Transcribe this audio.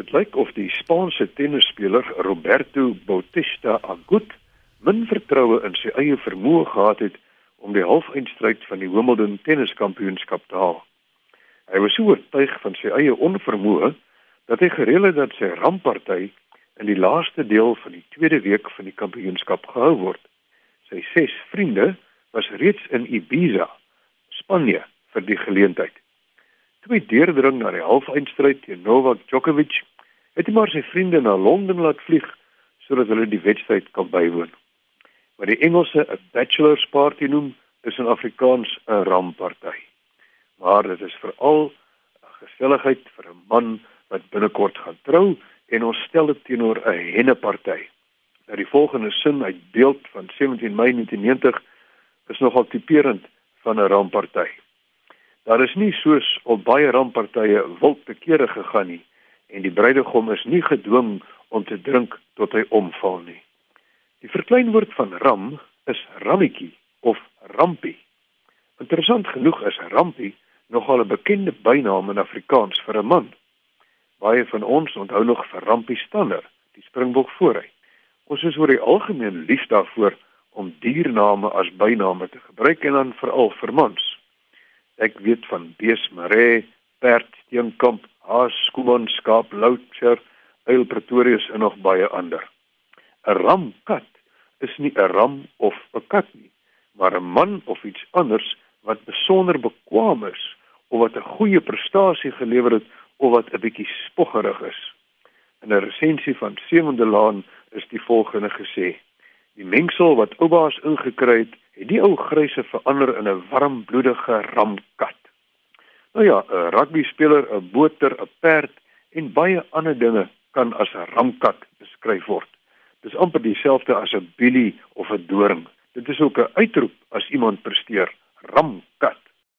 Dit lyk of die Spaanse tennisspeler Roberto Bautista Agut min vertroue in sy eie vermoë gehad het om die halfeindstryd van die Wimbledon tenniskampioenskap te haal. Hy was so oortuig van sy eie onvermoë dat hy gereël het dat sy rampparty in die laaste deel van die tweede week van die kampioenskap gehou word. Sy ses vriende was reeds in Ibiza, Spanje vir die geleentheid. Toe hy deurdring na die halfeindstryd teen Novak Djokovic, het hy maar sy vriende na Londen laat vlieg sodat hulle die wedstryd kan bywoon wat die Engelse 'n bachelor's party noem, is in Afrikaans 'n ramparty. Maar dit is veral 'n geselligheid vir 'n man wat binnekort gaan trou en ons stel dit teenoor 'n henneparty. Nou die volgende sin uit beeld van 17 Mei 1990 is nogal tipeerend van 'n ramparty. Daar is nie soos op baie rampartye wild te kere gegaan nie en die bruidegom is nie gedwing om te drink tot hy omval nie. Die verkleinwoord van ram is rammetjie of rampie. Interessant genoeg is rampie nogal 'n bekende bynaam in Afrikaans vir 'n man. Baie van ons onthou nog vir rampie stander, die springbok voorhy. Ons is oor die algemeen lief daarvoor om diername as byname te gebruik en dan veral vir mans. Ek weet van bees maree, perd, steenkamp, haas, skoeman, skaap, louter, uil pretorius en nog baie ander. 'n Ramkat is nie 'n ram of 'n kat nie, maar 'n man of iets anders wat besonder bekwame is of wat 'n goeie prestasie gelewer het of wat 'n bietjie spoggerig is. In 'n resensie van Sewende Laan is die volgende gesê: Die mengsel wat oubaas ingekry het, het die ou gryse verander in 'n warmbloedige ramkat. Nou ja, 'n rugby speler, 'n boter, 'n perd en baie ander dinge kan as 'n ramkat beskryf word. Dis amper dieselfde as 'n bilie of 'n doring. Dit is ook 'n uitroep as iemand presteer. Ramkat.